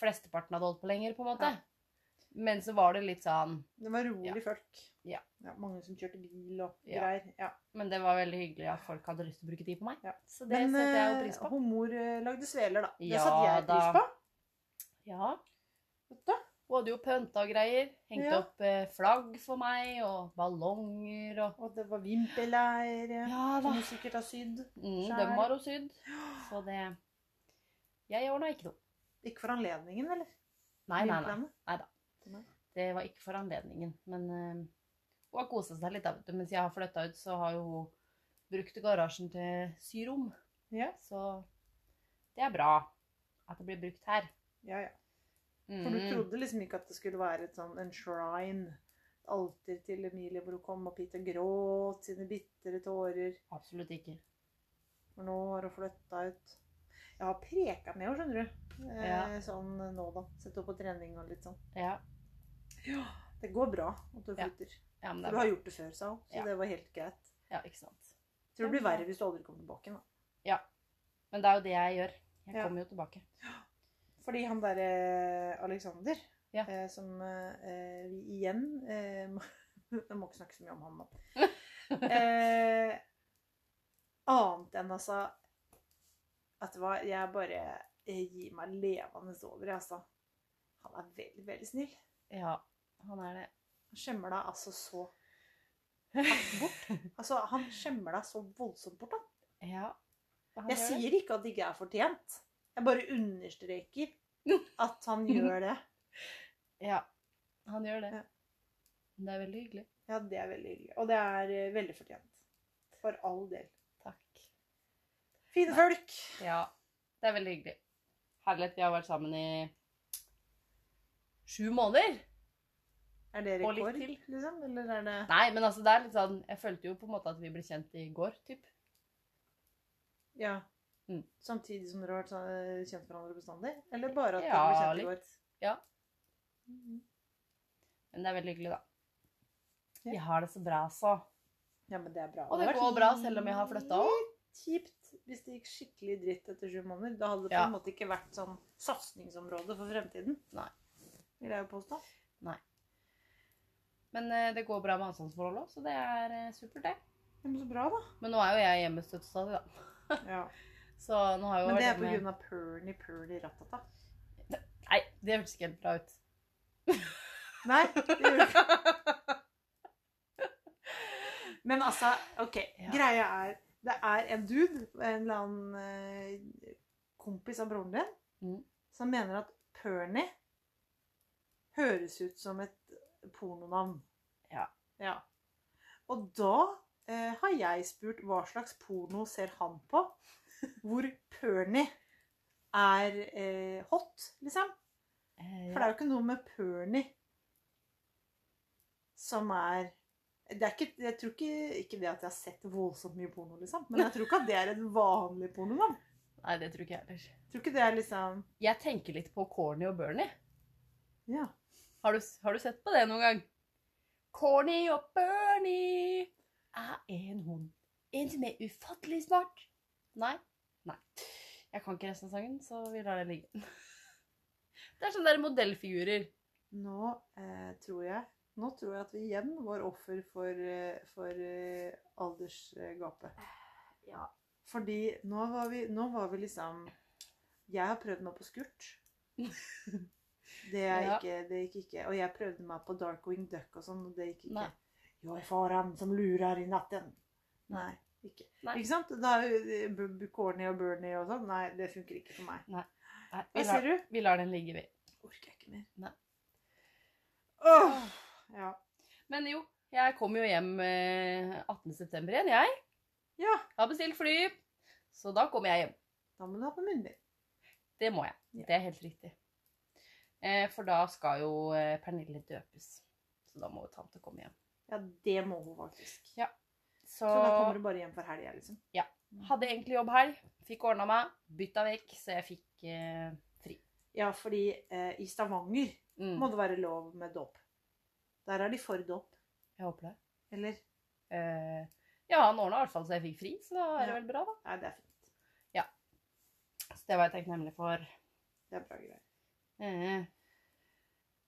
flesteparten hadde holdt på lenger, på en måte. Ja. Men så var det litt sånn Det var rolig Ja. folk. Ja. Mange som kjørte bil og Ja. greier. Ja. Men det var veldig hyggelig at folk hadde lyst til å bruke tid på meg. Ja. Så det Men setter jeg jo eh, pris på. Men mor eh, lagde sveler, da. Det Ja, satte jeg pris på. Ja. Da. Hun hadde jo pønta og greier. Hengte Ja. opp eh, flagg for meg, og ballonger og Og det var vimpelleir Ja som da. hun sikkert har sydd. Mm, dem har hun sydd. Så det Jeg ordna ikke noe. Ikke for anledningen, eller? Nei, nei, nei. Nei da. Det var ikke for anledningen. Men hun har kosa seg litt. da. Mens jeg har flytta ut, så har jo hun brukt garasjen til syrom. Ja. Så det er bra at det blir brukt her. ja, ja. For du Mm. trodde liksom ikke at det skulle være et sånn, en shrine. Et alter til Emilie hvor hun kom opp hit og gråt sine bitre tårer. Absolutt ikke. For nå har hun flytta ut. Jeg har preka med henne, skjønner du. Eh, Ja. Sånn nå, da. Sett henne på trening og litt sånn. Ja, ja. Det går bra at du flytter. ja men For det er du har gjort det før, sa hun. Så Ja. det var helt greit. Ja, ikke sant. Tror det blir verre hvis du aldri kommer tilbake. Da. Ja. Men det er jo det jeg gjør. Jeg Ja. kommer jo tilbake. Fordi han derre Alexander, Ja. eh, som eh, vi igjen eh, må, Jeg må ikke snakke så mye om han nå. eh, annet enn altså At hva, Jeg bare eh, gir meg levende over, jeg, altså. Han er veldig, veldig snill. Ja, han er det. Han deg altså så hardt bort. Altså, han deg så voldsomt bort, han. Ja. Jeg sier ikke at det ikke er fortjent. Jeg bare understreker at han gjør det. Ja, han gjør det. Ja. Det er veldig hyggelig. Ja, det er veldig hyggelig. Og det er eh, veldig fortjent. For all del. Takk. Fine folk. Ja, det er veldig hyggelig. Herlighet, vi har vært sammen i sju måneder. Er det Og litt rekord, til. liksom? Eller er det Nei, men altså, det er litt sånn Jeg følte jo på en måte at vi ble kjent i går, typ. Ja. Mm. Samtidig som dere har vært sånn, kjent hverandre bestandig? Eller bare at Ja, dere ble kjent i går? Ja. Mhm. Men det er veldig hyggelig, da. Ja. Vi har det så bra, så. Ja, men det er bra. Og det går bra selv om jeg har flytta òg. Kjipt hvis det gikk skikkelig dritt etter sju måneder. Da hadde det på Ja. en måte ikke vært sånn satsingsområde for fremtiden. Nei. Vil jeg jo påstå. Men eh, det går bra med avstandsforholdet òg, så det er eh, supert, det. Men så bra, da. Men nå er jo jeg hjemmestøtt stadig, da. Ja. Så nå har jo Men det er på hjemme- grunn av Perny Perny Ratata. Nei, det hørtes ikke helt bra ut. Nei, det gjør det ikke. Men altså, OK. Ja. Greia er Det er en dude, en eller annen eh, kompis av broren din, Mm. som mener at Perny høres ut som et pornonavn. Ja. ja. Og da eh, har jeg spurt hva slags porno ser han på, hvor Perny er eh, hot, liksom. Eh, For det er jo ikke noe med Perny som er det er ikke, Jeg tror ikke, ikke det at jeg har sett voldsomt mye porno, liksom. Men jeg tror ikke at det er en vanlig pornonavn. Nei, det tror ikke jeg heller. Tror ikke det er liksom Jeg tenker litt på Corny og Bernie. Ja. Har du, har du sett på det noen gang? Corny og Bernie er en hund. En som er ufattelig smart. Nei? Nei. Jeg kan ikke resten av sangen, så vi lar det ligge. Det er sånne der modellfigurer. Nå eh, tror jeg Nå tror jeg at vi igjen var offer for, eh, for eh, aldersgapet. Ja. Fordi nå var, vi, nå var vi liksom Jeg har prøvd meg på skurt. Det, Ja. ikke, det gikk ikke. Og jeg prøvde meg på Darkwing Duck og sånn, og det gikk ikke. Nei. Jo, er faren som lurer i natten. Nei, ikke. Nei. Ikke sant? Da eh, Corny og Bernie og sånn. Nei, det funker ikke for meg. Nei, Hva vi, ser du? vi lar den ligge, vi. Orker jeg ikke mer. Nei. Åh, ja. Men jo, jeg kom jo hjem eh, 18. september igjen, jeg. Ja. Har bestilt fly. Så da kommer jeg hjem. Da må du ha på munnbind. Det må jeg. Ja. Det er helt riktig. Eh, for da skal jo eh, Pernille døpes. Så da må jo tante komme hjem. Ja, det må hun faktisk. Så, Så da kommer du bare hjem for helga, liksom. Ja. hadde egentlig jobb helg. Fikk ordna meg. Bytta vekk, så jeg fikk eh, fri. Ja, fordi eh, i Stavanger Mm. må det være lov med dåp. Der er de for dåp. Jeg håper det. Eller? Eh, ja, han ordna i hvert fall så jeg fikk fri, så da er det vel bra, da. Ja, det er fint. Ja. Så det var jeg takknemlig for. Det er bra greier. Eh,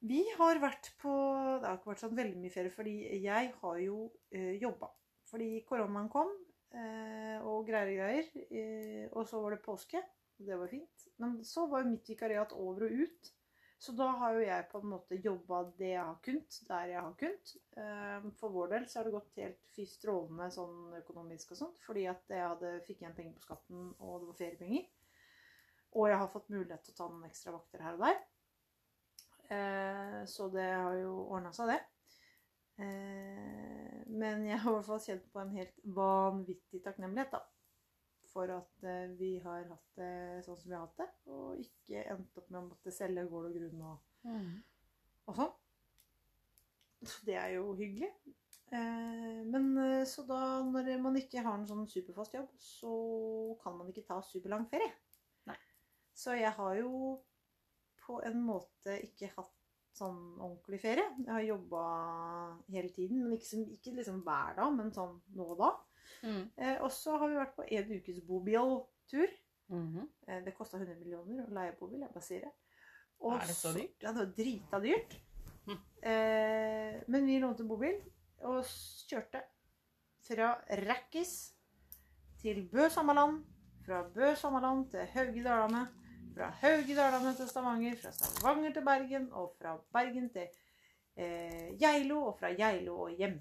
Vi har vært på Det har ikke vært sånn veldig mye ferie, fordi jeg har jo eh, jobba. Fordi koronaen kom, eh, og greier og greier. Eh, og så var det påske. og Det var fint. Men så var jo mitt vikariat over og ut. Så da har jo jeg på en måte jobba det jeg har kunnet, der jeg har kunnet. Eh, for vår del så har det gått helt fy strålende sånn økonomisk og sånt. Fordi at jeg hadde, fikk igjen penger på skatten, og det var feriepenger. Og jeg har fått mulighet til å ta noen ekstra vakter her og der. Eh, så det har jo ordna seg, det. Eh, men jeg har i hvert fall kjent på en helt vanvittig takknemlighet, da. For at eh, vi har hatt det sånn som vi har hatt det, og ikke endt opp med å måtte selge gård og grunn og, mm. og sånn. Så det er jo hyggelig. Men så da, når man ikke har en sånn superfast jobb, så kan man ikke ta superlang ferie. Så jeg har jo på en måte ikke hatt sånn ordentlig ferie. Jeg har jobba hele tiden, men ikke, ikke liksom hver dag, men sånn nå og da. Mm. Eh, og så har vi vært på en ukes bobiltur. Mhm. Eh, det kosta 100 millioner å leie bobil, jeg bare sier det. Og Er det så dyrt? Ja, det var drita dyrt. Hm. Eh, men vi lånte bobil og kjørte fra Rækkis til Bø Sammaland. Fra Bø Sammaland til Hauge Dalane. Fra Hauge i Dalane til Stavanger. Fra Stavanger til Bergen. Og fra Bergen til eh, Geilo. Og fra Geilo og hjem.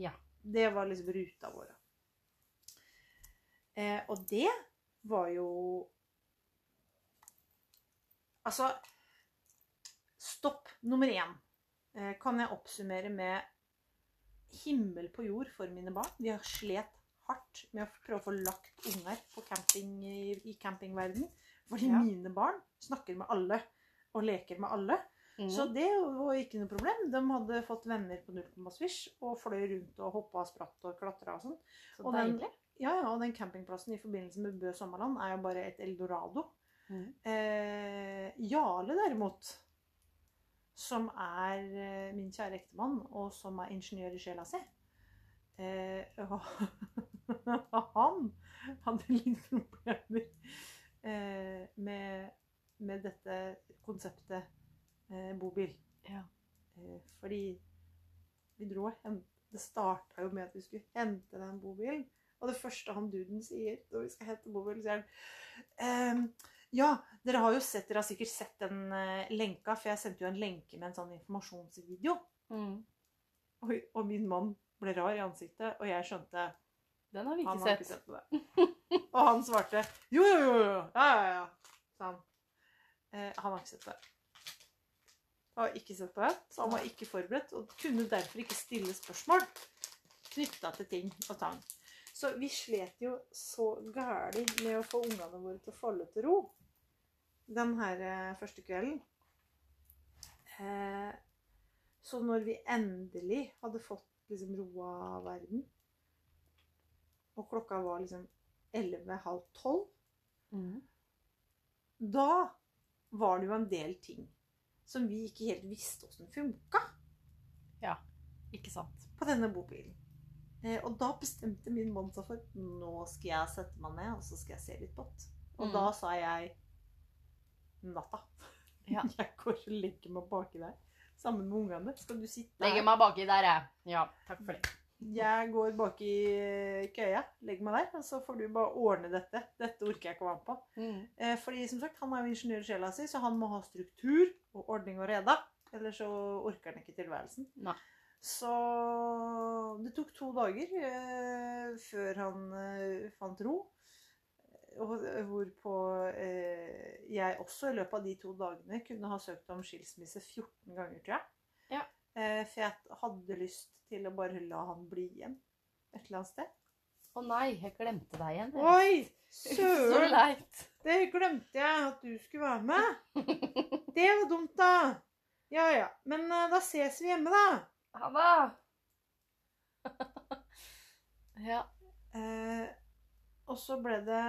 Ja. Det var liksom ruta vår. Eh, og det var jo Altså Stopp nummer én eh, kan jeg oppsummere med himmel på jord for mine barn. Vi har slet hardt med å prøve å få lagt unger på camping i, i campingverden. Fordi Ja. mine barn snakker med alle og leker med alle. Mm. Så det var ikke noe problem. De hadde fått venner på null komma svisj og fløy rundt og hoppa og spratt og klatra og sånn. så og den- Ja, ja, og den campingplassen i forbindelse med Bø Sommerland er jo bare et eldorado. Mm. Eh, Jarle derimot, som er eh, min kjære ektemann, og som er ingeniør i sjela si, eh, han hadde litt problemer eh, med, med dette konseptet eh, bobil. Ja. Eh, fordi vi dro og hente Det starta jo med at vi skulle hente den bobilen. Og det første han duden sier når vi skal hente bobil, sier han ehm, Ja, dere har jo sett, dere har sikkert sett den eh, lenka, for jeg sendte jo en lenke med en sånn informasjonsvideo. Mm. Og, og min mann ble rar i ansiktet, og jeg skjønte Den har vi ikke har ikke sett. og han svarte jo, jo, jo, jo, ja, ja, ja, Sånn. han. Eh, han har ikke sett det. Har ikke sett på det, så han var ikke forberedt, og kunne derfor ikke stille spørsmål knytta til ting og tang. Så vi slet jo så gæli med å få ungene våre til å falle til ro den her eh, første kvelden. Eh, så når vi endelig hadde fått liksom roa verden, og klokka var liksom 11.30 12, Mm. da var det jo en del ting som vi ikke helt visste åssen funka Ikke sant. på denne bobilen. Eh, og da bestemte min mann seg for nå skal jeg sette meg ned og så skal jeg se litt på det. Og Mm. da sa jeg natta. Ja. Jeg går og legger meg baki der sammen med ungene. Skal du sitte Legger her? meg baki der, jeg. Ja, takk for det. Jeg går bak i køya, legger meg der, og så får du bare ordne dette. Dette orker jeg ikke å være med på. Mm. Eh, fordi som sagt, han er jo ingeniør i sjela si, så han må ha struktur og ordning og reda. Ellers så orker han ikke tilværelsen. Nei. Så det tok to dager eh, før han eh, fant ro. Og hvorpå eh, jeg også i løpet av de to dagene kunne ha søkt om skilsmisse 14 ganger, tror jeg. Eh, for jeg hadde lyst til å bare la han bli igjen et eller annet sted. Å nei, jeg glemte deg igjen. jeg. Oi! Så Søren! leit. Det glemte jeg at du skulle være med. Det var dumt, da. Ja ja. Men uh, da ses vi hjemme, da. Ha det. ja. Uh, og så ble det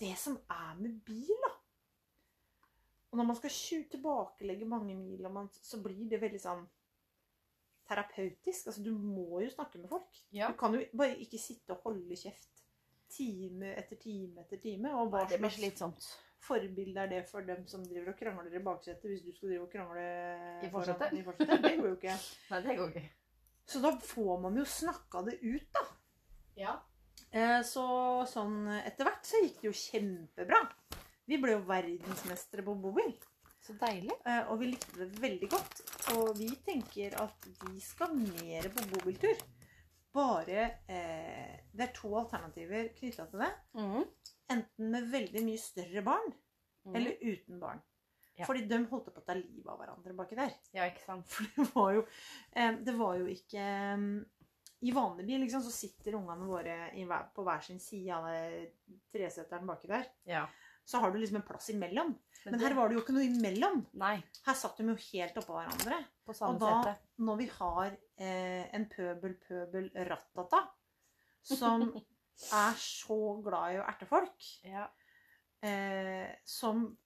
Det som er med bil, da Og når man skal tilbakelegge mange mil, man, så blir det veldig sånn terapeutisk. Altså, du må jo snakke med folk. ja. Du kan jo bare ikke sitte og holde kjeft time etter time etter time. Og hva Nei, det blir slitsomt. forbilde er det for dem som driver og krangler i baksetet, hvis du skal drive og krangle I forsetet? i? Det går jo ikke. Nei, det går ikke. Så da får man jo snakka det ut, da. Ja. Eh, Så sånn etter hvert så gikk det jo kjempebra. Vi ble jo verdensmestere på bobil. Så deilig. eh, Og vi likte det veldig godt. Og vi tenker at vi skal mer på bobiltur. Bare eh, Det er to alternativer knytta til det. Mm. Enten med veldig mye større barn, Mm. eller uten barn. Ja. Fordi de holdt på å ta livet av hverandre baki der. Ja, ikke sant. For det var jo, eh, det var jo ikke eh, I vanlig bil liksom, så sitter ungene våre på hver sin side av treseteren baki der. Ja. Så har du liksom en plass imellom. Men Men her var det jo ikke noe imellom. Nei, Her satt de jo helt oppå hverandre. på samme Og da, sete. når vi har eh, en pøbel-pøbel-rattata som er så glad i å erte folk, Ja. eh, som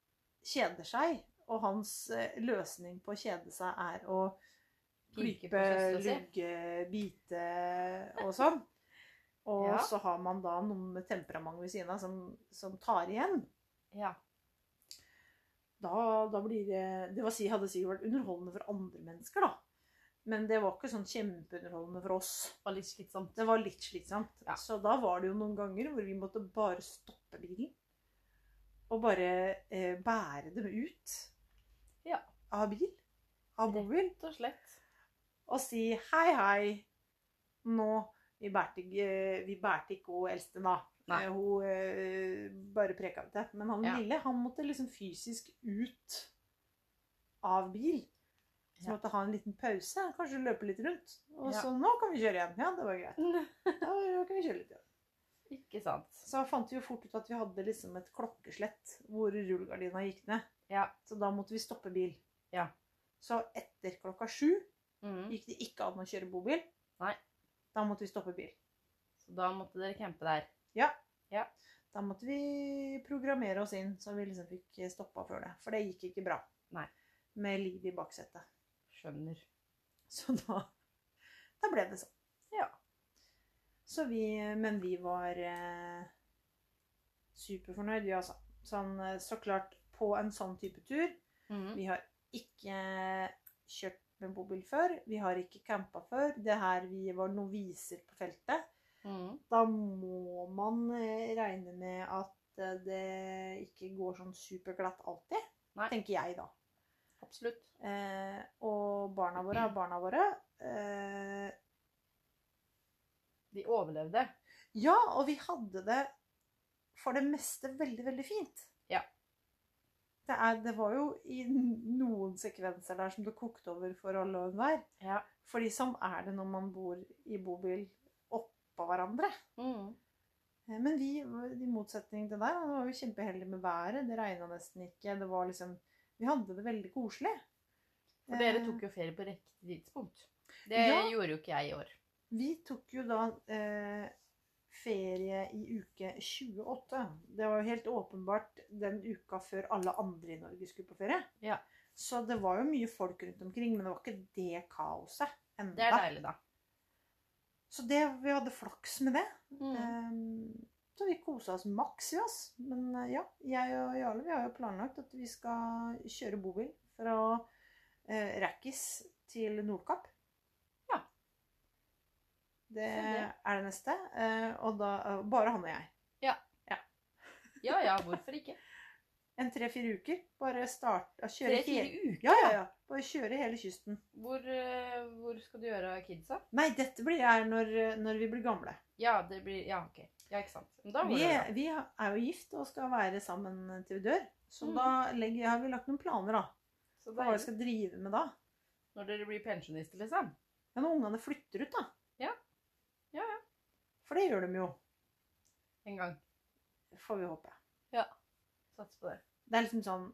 kjeder seg, og hans eh, løsning på å kjede seg er å klype, lugge, bite og sånn. Og Ja. så har man da noen med temperament ved siden av som, som tar igjen. Ja. Da, da blir det Det var, hadde sikkert vært underholdende for andre mennesker, da. Men det var ikke sånn kjempeunderholdende for oss. Var litt slitsomt. Det var litt slitsomt. Ja. Så da var det jo noen ganger hvor vi måtte bare stoppe bilen. Og bare eh, bære dem ut Ja. av bil. Av bobil. Rett og slett. Og si hei, hei. Nå Vi bærte ikke, vi bærte ikke hun eldste, da. Nei. Eh, Hun eh, bare preka det det. Men han Ja. lille, han måtte liksom fysisk ut av bil. Så måtte ha en liten pause. Kanskje løpe litt rundt. Og så nå kan vi kjøre igjen. Ja, det var greit. Da kan vi kjøre litt igjen. Ikke sant. Så fant vi jo fort ut at vi hadde liksom et klokkeslett hvor rullegardina gikk ned. Ja. Så da måtte vi stoppe bil. Ja. Så etter klokka sju Mm. gikk det ikke an å kjøre bobil. Nei. Da måtte vi stoppe bil. Så da måtte dere campe der. Da måtte vi programmere oss inn så vi liksom fikk stoppa før det. For det gikk ikke bra. Nei. Med liv i baksetet. Skjønner. Så da, da ble det sånn. Ja. Så vi, men vi var eh, superfornøyd, vi altså. Sånn, eh, så klart, på en sånn type tur Mm. Vi har ikke kjørt med bobil før. Vi har ikke campa før. Det her vi var noviser på feltet. Mm. Da må man eh, regne med at eh, det ikke går sånn superglatt alltid. Nei. Tenker jeg, da. Absolutt. Eh, og barna våre er barna våre. Eh, De overlevde. ja, og vi hadde det for det meste veldig, veldig fint. Ja. Det, er, det var jo i noen sekvenser der som det kokte over for alle og enhver. Ja. Fordi sånn er det når man bor i bobil oppå hverandre. Mm. Eh, Men vi, i motsetning til deg, var jo kjempeheldige med været. Det regna nesten ikke. Det var liksom Vi hadde det veldig koselig. For dere Eh, tok jo ferie på riktig tidspunkt. Det Ja. gjorde jo ikke jeg i år. Vi tok jo da eh, ferie i uke 28. Det var jo helt åpenbart den uka før alle andre i Norge skulle på ferie. Ja. Så det var jo mye folk rundt omkring, men det var ikke det kaoset enda. Det er deilig, da. Så det, vi hadde flaks med det. Mm. Ehm, så vi kosa oss maks i oss. Men eh, ja, jeg og Jarle vi har jo planlagt at vi skal kjøre bobil fra eh, Rækkis til Nordkapp. Ja. Det det. er det neste. eh, og da Bare han og jeg. Ja. ja. Ja ja, hvorfor ikke? En tre-fire uker. Bare starte Kjøre hele uker? ja, ja, ja. Bare kjøre hele kysten. Hvor, eh, hvor skal du gjøre kidsa? Nei, dette blir jeg når, når vi blir gamle. Ja, det blir Ja, OK. Ja, ikke sant. Vi, det vi er jo gift og skal være sammen til vi dør. Så Mm. da legger, har vi lagt noen planer, da. Så Hva vi skal drive med da. Når dere blir pensjonister, liksom. Ja, når ungene flytter ut, da. Ja. Ja, ja. For det gjør de jo, En gang. får vi håpe. Ja. Sats på det. Det er liksom sånn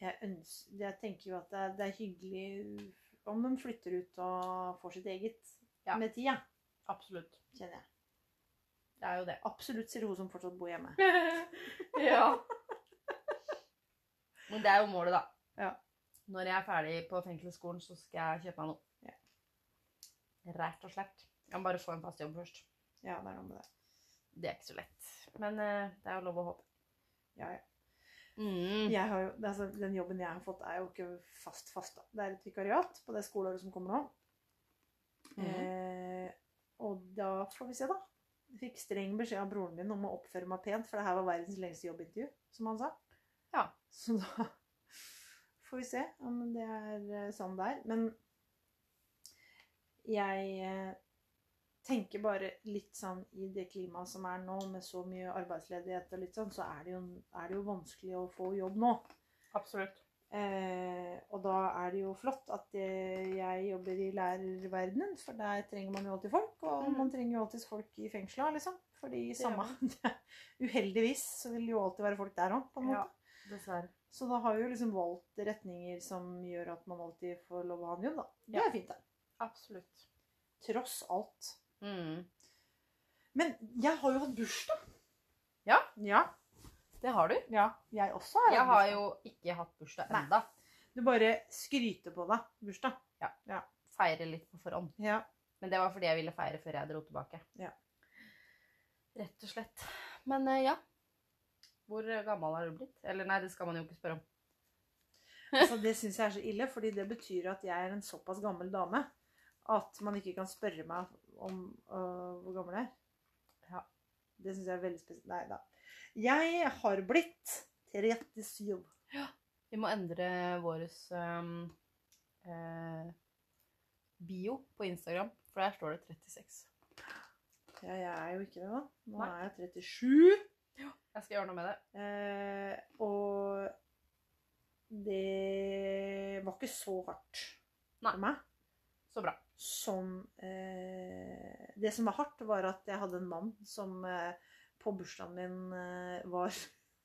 Jeg, ønsker, jeg tenker jo at det er, det er hyggelig om de flytter ut og får sitt eget Ja. med tida, Absolutt. kjenner jeg. Det er jo det. Absolutt, sier hun som fortsatt bor hjemme. ja. Men det er jo målet, da. Ja. Når jeg er ferdig på fengselsskolen, så skal jeg kjøpe meg noe. Ja. Rett og slett. Jeg må bare få en fast jobb først. Ja, det er noe med det. Det er ikke så lett. Men uh, det er jo lov å håpe. Ja, ja. Mm. Jeg har jo, altså, den jobben jeg har fått, er jo ikke fast fast. da. Det er et vikariat på det skoleåret som kommer nå. Mm. Eh, og da får vi se, da. Jeg fikk streng beskjed av broren min om å oppføre meg pent, for det her var verdens lengste jobbintervju, som han sa. Ja. Så da får vi se om det er eh, sånn det er. Men jeg eh, tenker bare litt sånn i det klimaet som er nå, med så mye arbeidsledighet og litt sånn, så er det jo, er det jo vanskelig å få jobb nå. Absolutt. Eh, og da er det jo flott at eh, jeg jobber i lærerverdenen, for der trenger man jo alltid folk. Og mm. man trenger jo alltid folk i fengsla, liksom. Fordi det samme Uheldigvis så vil det jo alltid være folk der òg, på en måte. Ja. Dessverre. Så da har vi jo liksom valgt retninger som gjør at man alltid får lov å ha en jobb, da. Det Ja. er fint, det. Absolutt. Tross alt. Mm. Men jeg har jo hatt bursdag. Ja. Ja. Det har du. ja jeg også har Jeg hatt har bursdag. jo ikke hatt bursdag Nei. enda. Du bare skryter på deg bursdag. Feire litt på forhånd. Ja. Men det var fordi jeg ville feire før jeg dro tilbake. Ja. Rett og slett. Men eh, ja. Hvor gammel har du blitt? Eller nei, det skal man jo ikke spørre om. Altså, det syns jeg er så ille, fordi det betyr at jeg er en såpass gammel dame at man ikke kan spørre meg om uh, hvor gammel jeg er. Ja. Det syns jeg er veldig spesielt. Nei da. Jeg har blitt 37. Vi må endre vår eh, bio på Instagram, for der står det 36. Ja, jeg er jo ikke det, da. Nå Nei. er jeg 37. Jeg skal gjøre noe med det. Eh, og det var ikke så hardt Nei. for meg. Så bra. Som eh, Det som var hardt, var at jeg hadde en mann som eh, på bursdagen min eh, var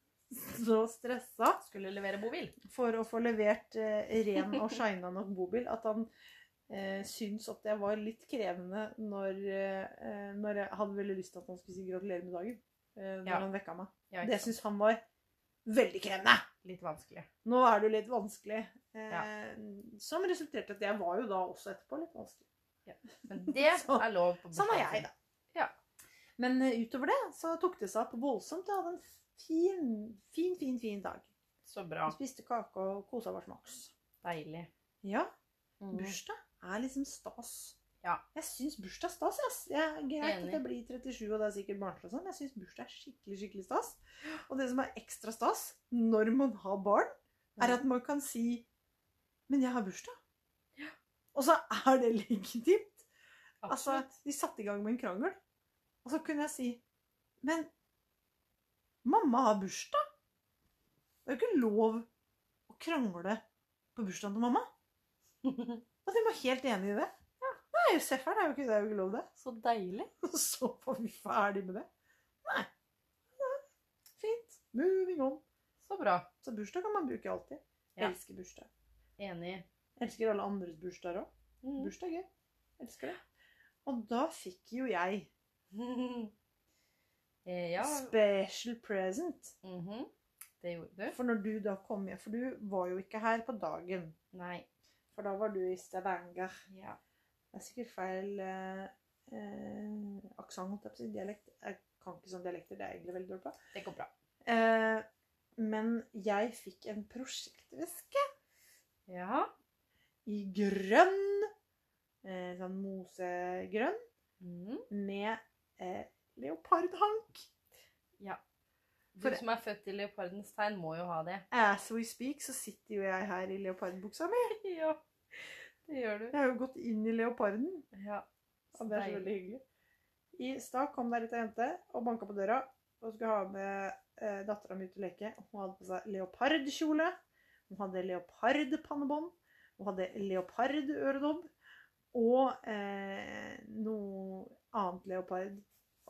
så stressa Skulle levere bobil. for å få levert eh, ren og shina nok bobil at han eh, syntes at jeg var litt krevende når, eh, når jeg hadde veldig lyst til at han skulle si gratulerer med dagen. Eh, når Ja. han vekka meg. Ja, Det syns han var veldig krevende. Litt vanskelig. Nå er jo litt vanskelig. Eh, Ja. Som resulterte i at jeg var jo da også etterpå litt vanskelig. Men det Så- er lov på Sånn var jeg, da. Ja. Men eh, utover det så tok det seg opp voldsomt. Jeg hadde en fin, fin, fin, fin dag. Så bra. Vi spiste kake og kosa oss maks. Deilig. Ja, Mm. bursdag er liksom stas. Ja. Jeg syns bursdag er stas. Yes. Jeg greit at jeg blir 37 og det er sikkert barnslig men sånn. Jeg syns bursdag er skikkelig, skikkelig stas. Og det som er ekstra stas når man har barn, er at man kan si Men jeg har bursdag. Og så er det legitimt. Altså, de satte i gang med en krangel. Og så kunne jeg si Men mamma har bursdag. Det er jo ikke lov å krangle på bursdagen til mamma. Og de var helt enige i det. Ja, Nei, seff her, det er jo ikke, det er jo ikke lov, det. Så deilig. Så var vi ferdig med det. Nei. Nei. Fint. Moving on. Så bra. Så bursdag kan man bruke alltid. Ja. Elsker bursdag. Enig. Elsker alle andres bursdager òg. Mm. Bursdag er gøy. Elsker det. Og da fikk jo jeg Eh, ja. special present. Mhm. Det gjorde du. For når du da kom hjem For du var jo ikke her på dagen. Nei. For da var du i Stavanger. Ja. Det er sikkert feil eh, eh, aksent. Dialekt. Jeg kan ikke sånn dialekter. Det er jeg egentlig veldig dårlig på. Det går bra. Eh, men jeg fikk en prosjektveske Ja. i grønn, eh, sånn mosegrønn, Mm. med eh, leopardhank. Ja. Du For- som er født i leopardens tegn, må jo ha det. As we speak, så sitter jo jeg her i leopardbuksa mi. Ja, det gjør du. Jeg har jo gått inn i leoparden. Ja. Så det er så veldig hyggelig. I stad kom det ei lita jente og banka på døra og skulle ha med eh, dattera mi ut og leke. Hun hadde på seg leopardkjole. Hun hadde leopardpannebånd. Hun hadde leopardøredobb. Og eh, noe annet leopard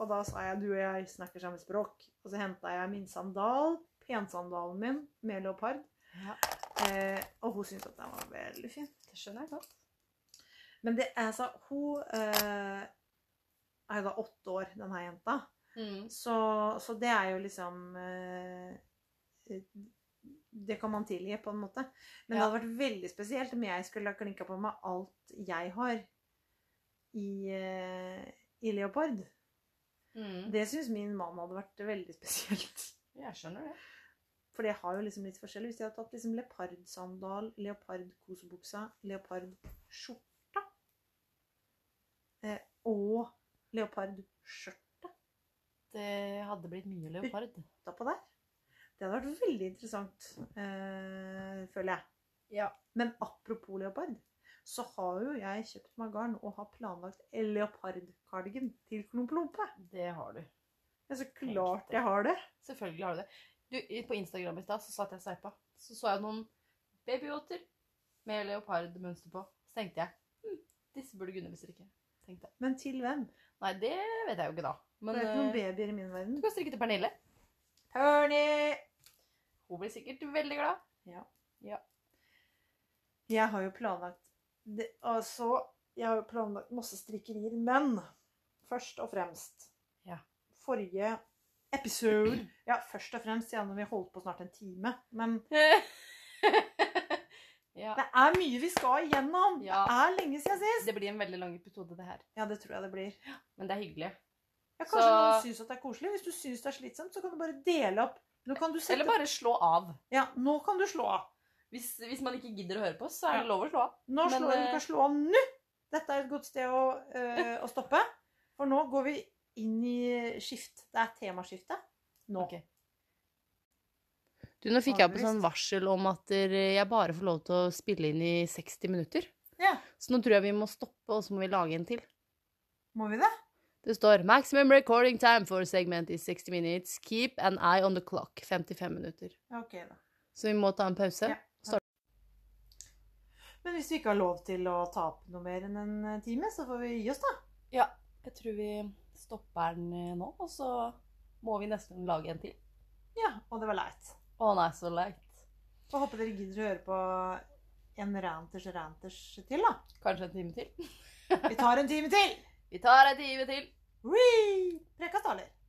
Og da sa jeg du og jeg snakker samme språk. Og så henta jeg min sandal, pensandalen min, med leopard. Ja, Eh, og hun syntes at den var veldig fin. det skjønner jeg godt. Men det, altså, hun eh, er jo da åtte år, denne jenta. Mm. Så, så det er jo liksom eh, Det kan man tilgi, på en måte. Men det hadde vært veldig spesielt om jeg skulle ha klinka på meg alt jeg har i, eh, i leopard. Mm. Det syns min mann hadde vært veldig spesielt. Jeg skjønner det. For det har jo liksom litt forskjellig. Hvis jeg hadde tatt liksom leopardsandal, leopardkosebuksa, leopardskjorta eh, og leopardskjørtet Det hadde blitt mye leopard. utapå der, det hadde vært veldig interessant, eh, føler jeg. Ja. Men apropos leopard, så har jo jeg kjøpt meg garn og har planlagt leopardkardigan til Klomplompe. Det har du. Ja, så klart jeg har det. Selvfølgelig har du det. Du, på Instagram i stad så satt jeg og sveipa. Så så jeg noen babyåter med leopardmønster på. Så tenkte jeg hm, disse burde Gunne strikke. Tenkte. Men til hvem? Nei, det vet jeg jo ikke da. Men det er ikke noen eh, babyer i min verden. du kan strikke til Pernille. Pernie! Hun blir sikkert veldig glad. Ja. Ja. Jeg har jo planlagt det, Altså, jeg har jo planlagt masse strikkerier, men først og fremst Ja. Forrige episode Ja, først og fremst siden vi holdt på snart en time. Men ja. det er mye vi skal igjennom. Ja. Det er lenge siden sist. Det blir en veldig lang episode, det her. Ja, det tror jeg det blir. Men det er hyggelig. Ja, Kanskje Så- noen syns at det er koselig. Hvis du syns det er slitsomt, så kan du bare dele opp. Nå kan du sette Eller bare slå av. Ja, nå kan du slå av. Hvis, hvis man ikke gidder å høre på oss, så er det Ja. lov å slå av. Nå Men, slår du eh, kan slå av nå. Dette er et godt sted å, øh, å stoppe. For nå går vi inn i skift. Det er temaskifte nå. Okay. Du, nå fikk jeg opp et sånn varsel om at jeg bare får lov til å spille inn i 60 minutter. Ja. Så nå tror jeg vi må stoppe, og så må vi lage en til. Må vi det? Det står 'Maximum recording time for segment is 60 minutes. Keep an eye on the clock'. 55 minutter. Ja, Ok, da. Så vi må ta en pause. Ja. Men hvis vi ikke har lov til å ta opp noe mer enn en eh, time, så får vi gi oss, da. Ja, jeg tror vi stopper den eh, nå, og så må vi nesten lage en til. Ja, Og det var leit. Å nei, så leit. Så håper dere gidder å høre på en ranters ranters til, da. Kanskje en time til? Vi tar en time til! Vi tar ei time til. Taler.